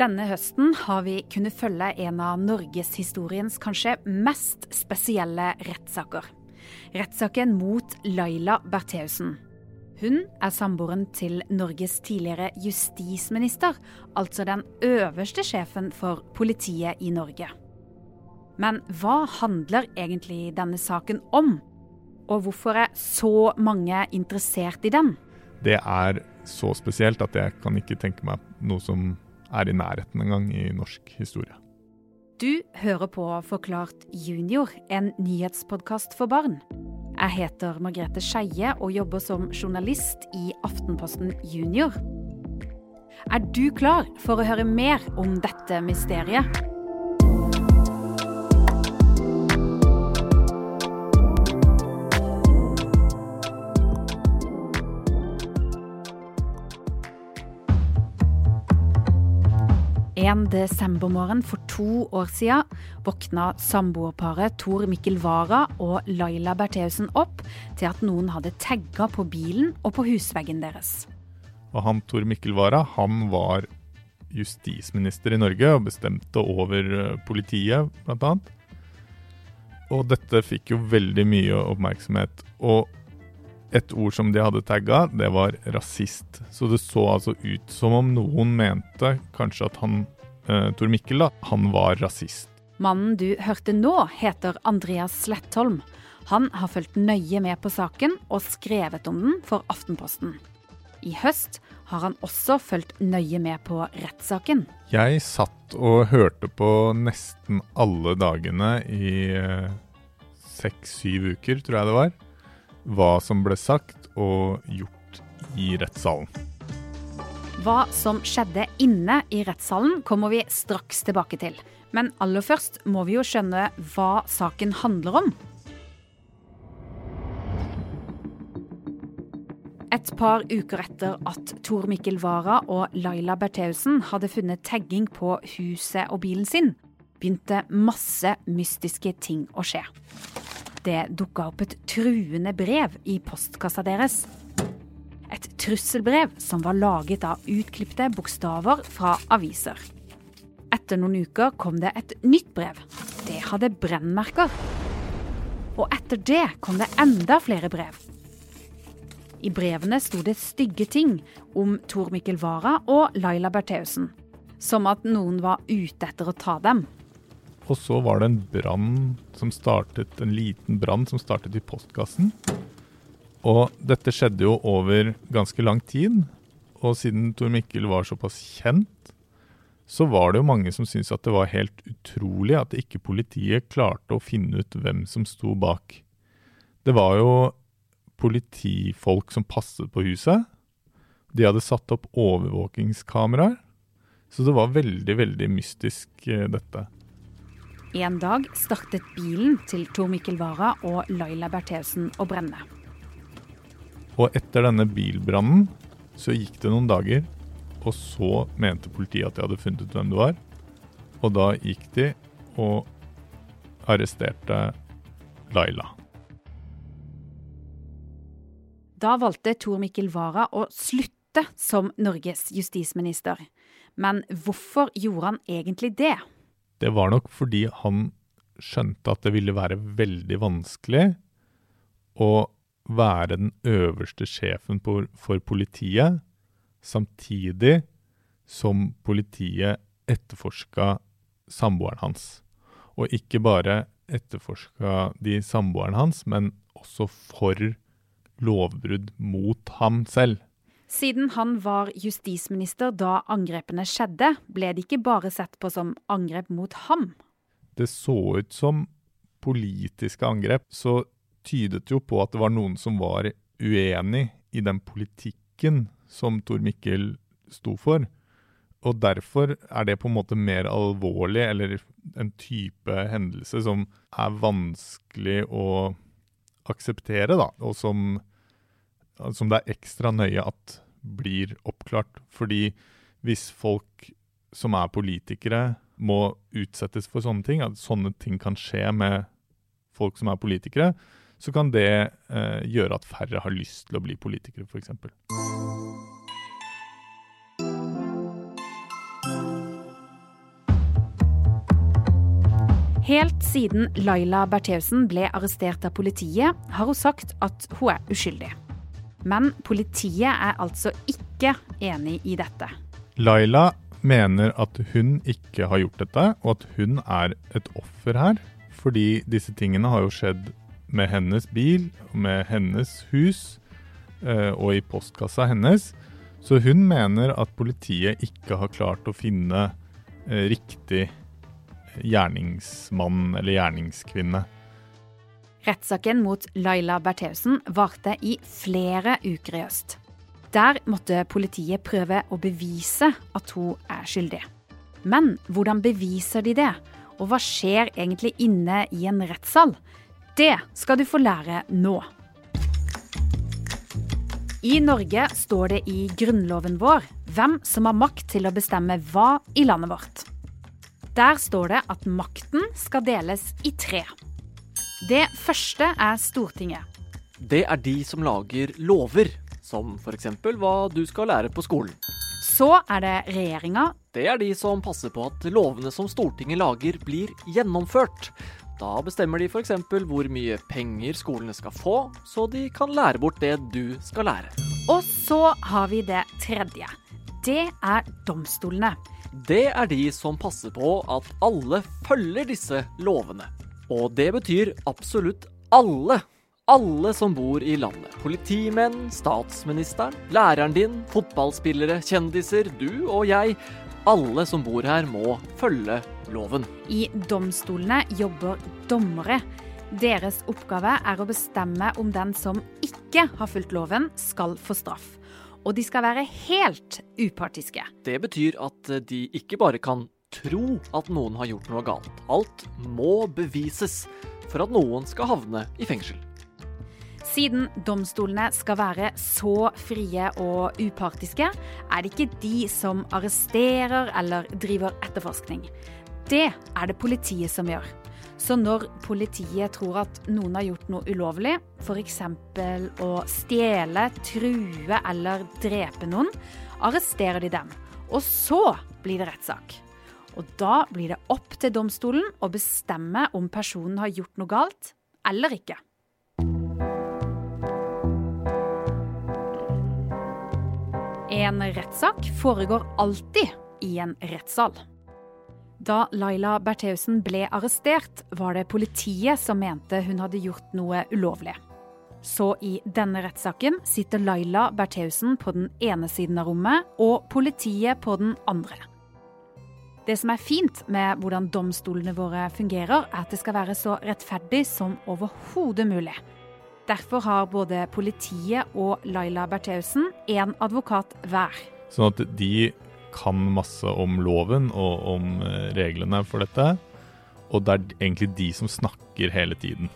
Denne høsten har vi kunnet følge en av norgeshistoriens kanskje mest spesielle rettssaker. Rettssaken mot Laila Bertheussen. Hun er samboeren til Norges tidligere justisminister, altså den øverste sjefen for politiet i Norge. Men hva handler egentlig denne saken om? Og hvorfor er så mange interessert i den? Det er så spesielt at jeg kan ikke tenke meg noe som er i nærheten engang i norsk historie. Du hører på Forklart junior, en nyhetspodkast for barn. Jeg heter Margrethe Skeie og jobber som journalist i Aftenposten Junior. Er du klar for å høre mer om dette mysteriet? En desembermorgen for to år siden våkna samboerparet Tor Mikkel Wara og Laila Bertheussen opp til at noen hadde tagga på bilen og på husveggen deres. Og han Tor Mikkel Wara han var justisminister i Norge og bestemte over eh, politiet, bl.a. Og dette fikk jo veldig mye oppmerksomhet. Og et ord som de hadde tagga, det var rasist. Så det så altså ut som om noen mente kanskje at han eh, Tor Mikkel da, han var rasist. Mannen du hørte nå, heter Andreas Slettholm. Han har fulgt nøye med på saken og skrevet om den for Aftenposten. I høst har han også fulgt nøye med på rettssaken. Jeg satt og hørte på nesten alle dagene i eh, seks-syv uker, tror jeg det var hva som ble sagt og gjort i rettssalen. Hva som skjedde inne i rettssalen, kommer vi straks tilbake til. Men aller først må vi jo skjønne hva saken handler om. Et par uker etter at Tor Mikkel Wara og Laila Bertheussen hadde funnet tagging på huset og bilen sin, begynte masse mystiske ting å skje. Det dukka opp et truende brev i postkassa deres. Et trusselbrev som var laget av utklipte bokstaver fra aviser. Etter noen uker kom det et nytt brev. Det hadde brennmerker. Og etter det kom det enda flere brev. I brevene sto det stygge ting om Tor Mikkel Wara og Laila Bertheussen. Som at noen var ute etter å ta dem. Og så var det en brann som startet, en liten brann som startet i postkassen. Og dette skjedde jo over ganske lang tid. Og siden Tor Mikkel var såpass kjent, så var det jo mange som syntes at det var helt utrolig at ikke politiet klarte å finne ut hvem som sto bak. Det var jo politifolk som passet på huset. De hadde satt opp overvåkingskameraer. Så det var veldig, veldig mystisk, eh, dette. En dag startet bilen til Tor Mikkel Wara og Laila Bertheussen å brenne. Og etter denne bilbrannen så gikk det noen dager, og så mente politiet at de hadde funnet ut hvem det var. Og da gikk de og arresterte Laila. Da valgte Tor Mikkel Wara å slutte som Norges justisminister. Men hvorfor gjorde han egentlig det? Det var nok fordi han skjønte at det ville være veldig vanskelig å være den øverste sjefen for, politiet, samtidig som politiet etterforska samboeren hans. Og ikke bare etterforska de samboeren hans, men også for lovbrudd mot ham selv. Siden han var justisminister da angrepene skjedde, ble det ikke bare sett på som angrep mot ham. Det så ut som politiske angrep, så tydet jo på at det var noen som var uenig i den politikken som Tor Mikkel sto for. Og derfor er det på en måte mer alvorlig, eller en type hendelse som er vanskelig å akseptere, da. Og som som det er ekstra nøye at blir oppklart. Fordi hvis folk som er politikere, må utsettes for sånne ting, at sånne ting kan skje med folk som er politikere, så kan det eh, gjøre at færre har lyst til å bli politikere, f.eks. Helt siden Laila Bertheussen ble arrestert av politiet, har hun sagt at hun er uskyldig. Men politiet er altså ikke enig i dette. Laila mener at hun ikke har gjort dette, og at hun er et offer her. Fordi disse tingene har jo skjedd med hennes bil, med hennes hus eh, og i postkassa hennes. Så hun mener at politiet ikke har klart å finne eh, riktig gjerningsmann eller gjerningskvinne. Rettssaken mot Laila Bertheussen varte i flere uker i øst. Der måtte politiet prøve å bevise at hun er skyldig. Men hvordan beviser de det? Og hva skjer egentlig inne i en rettssal? Det skal du få lære nå. I Norge står det i grunnloven vår hvem som har makt til å bestemme hva i landet vårt. Der står det at makten skal deles i tre. Det første er Stortinget. Det er de som lager lover, som f.eks. hva du skal lære på skolen. Så er det regjeringa. Det er de som passer på at lovene som Stortinget lager, blir gjennomført. Da bestemmer de f.eks. hvor mye penger skolene skal få, så de kan lære bort det du skal lære. Og så har vi det tredje. Det er domstolene. Det er de som passer på at alle følger disse lovene. Og det betyr absolutt alle. Alle som bor i landet. Politimenn, statsministeren, læreren din, fotballspillere, kjendiser, du og jeg. Alle som bor her, må følge loven. I domstolene jobber dommere. Deres oppgave er å bestemme om den som ikke har fulgt loven, skal få straff. Og de skal være helt upartiske. Det betyr at de ikke bare kan tro at noen har gjort noe galt. Alt må bevises for at noen skal havne i fengsel. Siden domstolene skal være så frie og upartiske, er det ikke de som arresterer eller driver etterforskning. Det er det politiet som gjør. Så når politiet tror at noen har gjort noe ulovlig, f.eks. å stjele, true eller drepe noen, arresterer de dem. Og så blir det rettssak. Og da blir det opp til domstolen å bestemme om personen har gjort noe galt eller ikke. En rettssak foregår alltid i en rettssal. Da Laila Bertheussen ble arrestert, var det politiet som mente hun hadde gjort noe ulovlig. Så i denne rettssaken sitter Laila Bertheussen på den ene siden av rommet, og politiet på den andre. Det som er fint med hvordan domstolene våre fungerer, er at det skal være så rettferdig som overhodet mulig. Derfor har både politiet og Laila Bertheussen én advokat hver. Sånn at de kan masse om loven og om eh, reglene for dette. Og det er egentlig de som snakker hele tiden.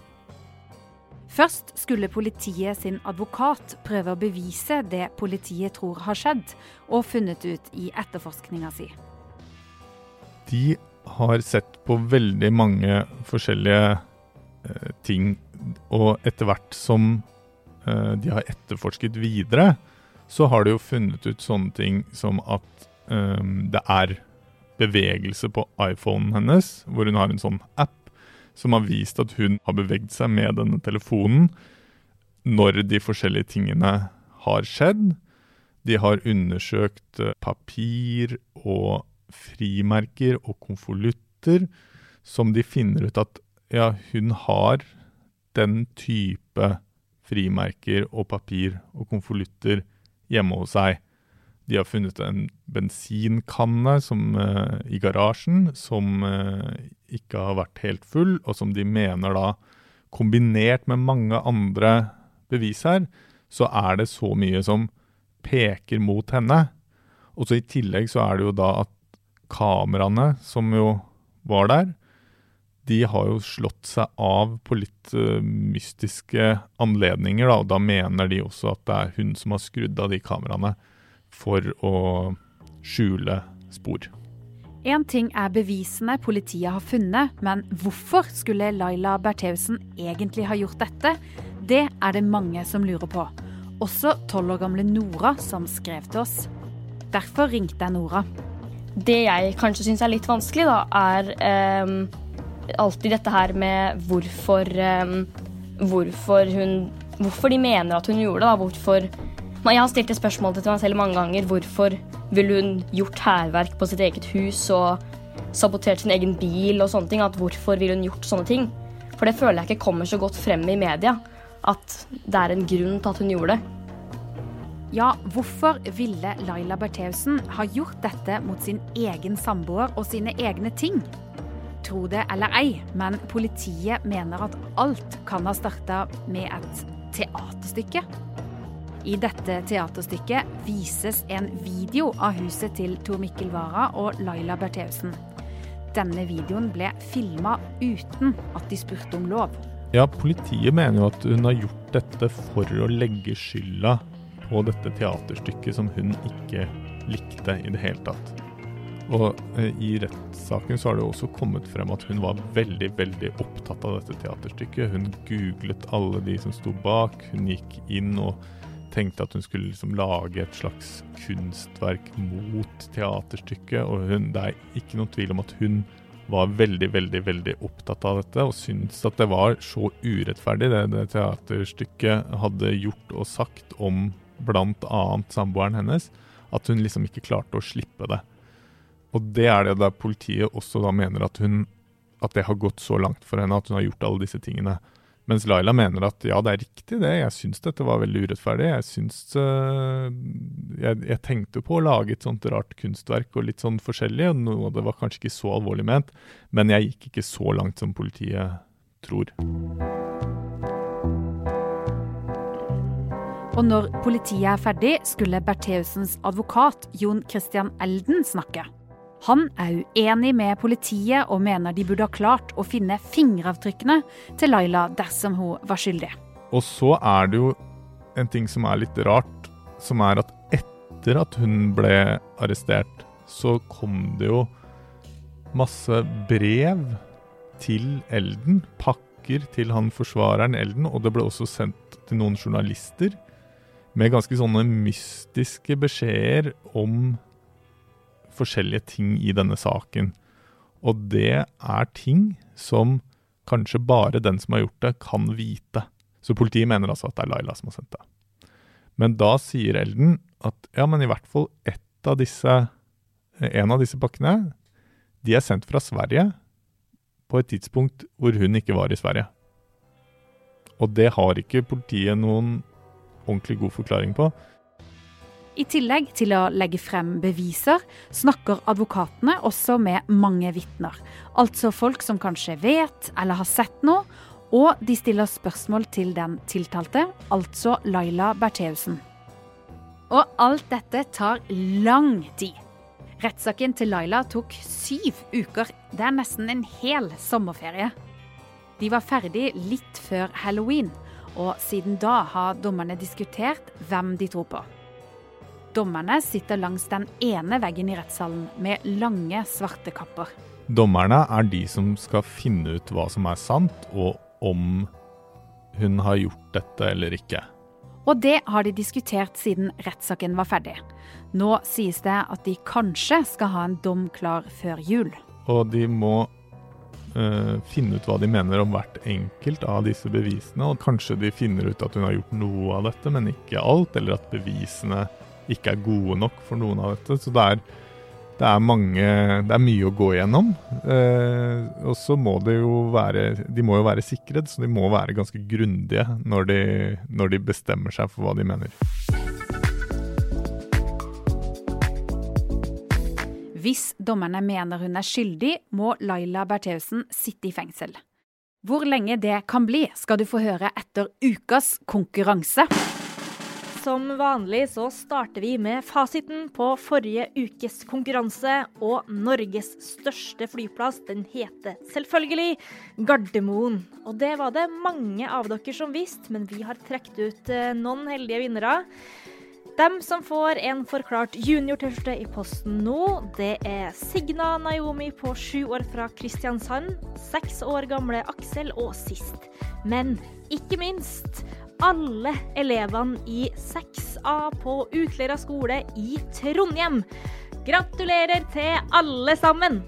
Først skulle politiet sin advokat prøve å bevise det politiet tror har skjedd, og funnet ut i etterforskninga si. De har sett på veldig mange forskjellige eh, ting, og etter hvert som eh, de har etterforsket videre, så har de jo funnet ut sånne ting som at eh, det er bevegelse på iPhonen hennes, hvor hun har en sånn app som har vist at hun har bevegd seg med denne telefonen når de forskjellige tingene har skjedd. De har undersøkt eh, papir og frimerker og konvolutter som de finner ut at ja, hun har den type frimerker og papir og konvolutter hjemme hos seg. De har funnet en bensinkanne som, uh, i garasjen som uh, ikke har vært helt full, og som de mener da, kombinert med mange andre bevis her, så er det så mye som peker mot henne. Og så i tillegg så er det jo da at kameraene som jo var der, de har jo slått seg av på litt uh, mystiske anledninger, da, og da mener de også at det er hun som har skrudd av de kameraene for å skjule spor. Én ting er bevisene politiet har funnet, men hvorfor skulle Laila Bertheussen egentlig ha gjort dette? Det er det mange som lurer på. Også tolv år gamle Nora, som skrev til oss. Derfor ringte jeg Nora. Det jeg kanskje syns er litt vanskelig, da, er um, alltid dette her med hvorfor um, Hvorfor hun Hvorfor de mener at hun gjorde det. da, hvorfor Jeg har stilt det spørsmålet til meg selv mange ganger. Hvorfor ville hun gjort hærverk på sitt eget hus og sabotert sin egen bil og sånne ting? At hvorfor ville hun gjort sånne ting? For det føler jeg ikke kommer så godt frem i media. At det er en grunn til at hun gjorde det. Ja, hvorfor ville Laila Bertheussen ha gjort dette mot sin egen samboer og sine egne ting? Tro det eller ei, men politiet mener at alt kan ha starta med et teaterstykke. I dette teaterstykket vises en video av huset til Tor Mikkel Wara og Laila Bertheussen. Denne videoen ble filma uten at de spurte om lov. Ja, politiet mener jo at hun har gjort dette for å legge skylda på dette teaterstykket som hun ikke likte i det hele tatt. Og eh, i rettssaken så har det også kommet frem at hun var veldig, veldig opptatt av dette teaterstykket. Hun googlet alle de som sto bak. Hun gikk inn og tenkte at hun skulle liksom lage et slags kunstverk mot teaterstykket. Og hun, det er ikke noen tvil om at hun var veldig, veldig veldig opptatt av dette og syntes at det var så urettferdig det, det teaterstykket hadde gjort og sagt om bl.a. samboeren hennes, at hun liksom ikke klarte å slippe det. Og det er det der politiet også da mener at hun at det har gått så langt for henne at hun har gjort alle disse tingene. Mens Laila mener at ja, det er riktig det, jeg syns dette var veldig urettferdig. Jeg syns uh, jeg, jeg, tenkte på å lage et sånt rart kunstverk og litt sånn forskjellig, og noe av det var kanskje ikke så alvorlig ment, men jeg gikk ikke så langt som politiet tror. Og når politiet er ferdig, skulle Bertheussens advokat Jon Christian Elden snakke. Han er uenig med politiet og mener de burde ha klart å finne fingeravtrykkene til Laila dersom hun var skyldig. Og så er det jo en ting som er litt rart, som er at etter at hun ble arrestert, så kom det jo masse brev til Elden, pakker til han forsvareren Elden, og det ble også sendt til noen journalister med ganske sånne mystiske beskjeder om forskjellige ting i denne saken. Og det er ting som kanskje bare den som har gjort det, kan vite. Så politiet mener altså at det er Laila som har sendt det. Men da sier Elden at ja, men i hvert fall av disse, en av disse pakkene, de er sendt fra Sverige på et tidspunkt hvor hun ikke var i Sverige. Og det har ikke politiet noen ordentlig god forklaring på. I tillegg til å legge frem beviser, snakker advokatene også med mange vitner. Altså folk som kanskje vet eller har sett noe, og de stiller spørsmål til den tiltalte, altså Laila Bertheussen. Og alt dette tar lang tid. Rettssaken til Laila tok syv uker. Det er nesten en hel sommerferie. De var ferdig litt før halloween og siden da har dommerne diskutert hvem de tror på. Dommerne sitter langs den ene veggen i rettssalen med lange, svarte kapper. Dommerne er de som skal finne ut hva som er sant, og om hun har gjort dette eller ikke. Og det har de diskutert siden rettssaken var ferdig. Nå sies det at de kanskje skal ha en dom klar før jul. Og de må uh, finne ut hva de mener om hvert enkelt av disse bevisene. Og kanskje de finner ut at hun har gjort noe av dette, men ikke alt. Eller at bevisene ikke er gode nok for noen av dette. Så det er, det er, mange, det er mye å gå igjennom. Uh, og så må det jo være De må jo være sikret, så de må være ganske grundige når de, når de bestemmer seg for hva de mener. Hvis dommerne mener hun er skyldig, må Laila Bertheussen sitte i fengsel. Hvor lenge det kan bli, skal du få høre etter ukas konkurranse. Som vanlig så starter vi med fasiten på forrige ukes konkurranse. Og Norges største flyplass, den heter selvfølgelig Gardermoen. Og det var det mange av dere som visste, men vi har trukket ut eh, noen heldige vinnere. Dem som får en forklart junior-T-skjorte i posten nå, det er Signa Naomi på sju år fra Kristiansand, seks år gamle Aksel og sist, men ikke minst alle elevene i 6A på Utløra skole i Trondheim. Gratulerer til alle sammen!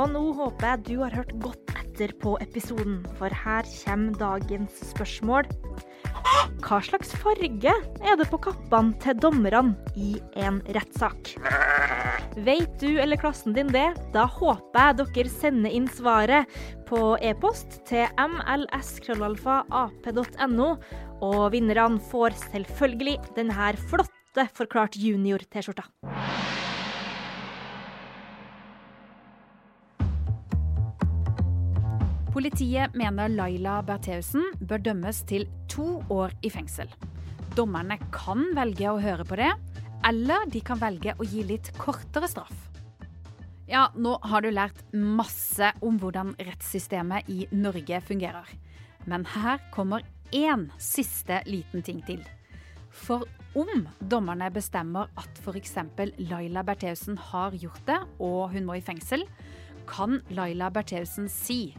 Og nå håper jeg du har hørt godt etter på episoden, for her kommer dagens spørsmål. Hva slags farge er det på kappene til dommerne i en rettssak? Vet du eller klassen din det? Da håper jeg dere sender inn svaret på e-post til mls.ap.no. Og vinnerne får selvfølgelig denne flotte Forklart junior-T-skjorta. Politiet mener Laila Bertheussen bør dømmes til to år i fengsel. Dommerne kan velge å høre på det, eller de kan velge å gi litt kortere straff. Ja, nå har du lært masse om hvordan rettssystemet i Norge fungerer. Men her kommer én siste liten ting til. For om dommerne bestemmer at f.eks. Laila Bertheussen har gjort det, og hun må i fengsel, kan Laila Bertheussen si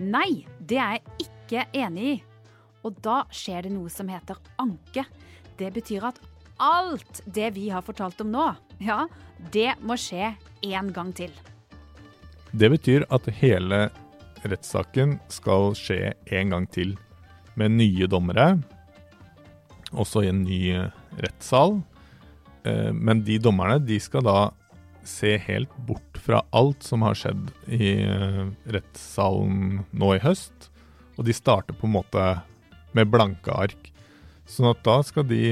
Nei, det er jeg ikke enig i. Og da skjer det noe som heter anke. Det betyr at alt det vi har fortalt om nå, ja, det må skje en gang til. Det betyr at hele rettssaken skal skje en gang til, med nye dommere, også i en ny rettssal. Eh, men de dommerne de skal da se helt bort fra alt som har skjedd i eh, rettssalen nå i høst. Og de starter på en måte med blanke ark. Sånn at da skal de,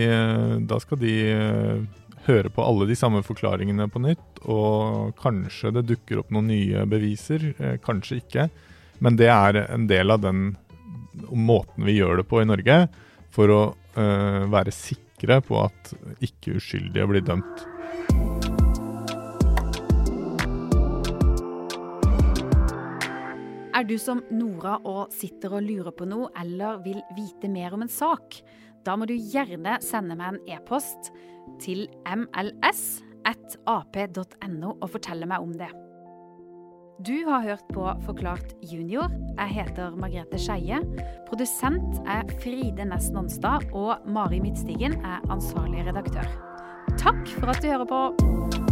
da skal de eh, høre på alle de samme forklaringene på nytt, og kanskje det dukker opp noen nye beviser, eh, kanskje ikke. Men det er en del av den måten vi gjør det på i Norge, for å uh, være sikre på at ikke uskyldige blir dømt. Er du som Nora og sitter og lurer på noe eller vil vite mer om en sak? Da må du gjerne sende meg en e-post til mls.ap.no og fortelle meg om det. Du har hørt på Forklart junior. Jeg heter Margrethe Skeie. Produsent er Fride Næss Nonstad, og Mari Midtstigen er ansvarlig redaktør. Takk for at du hører på.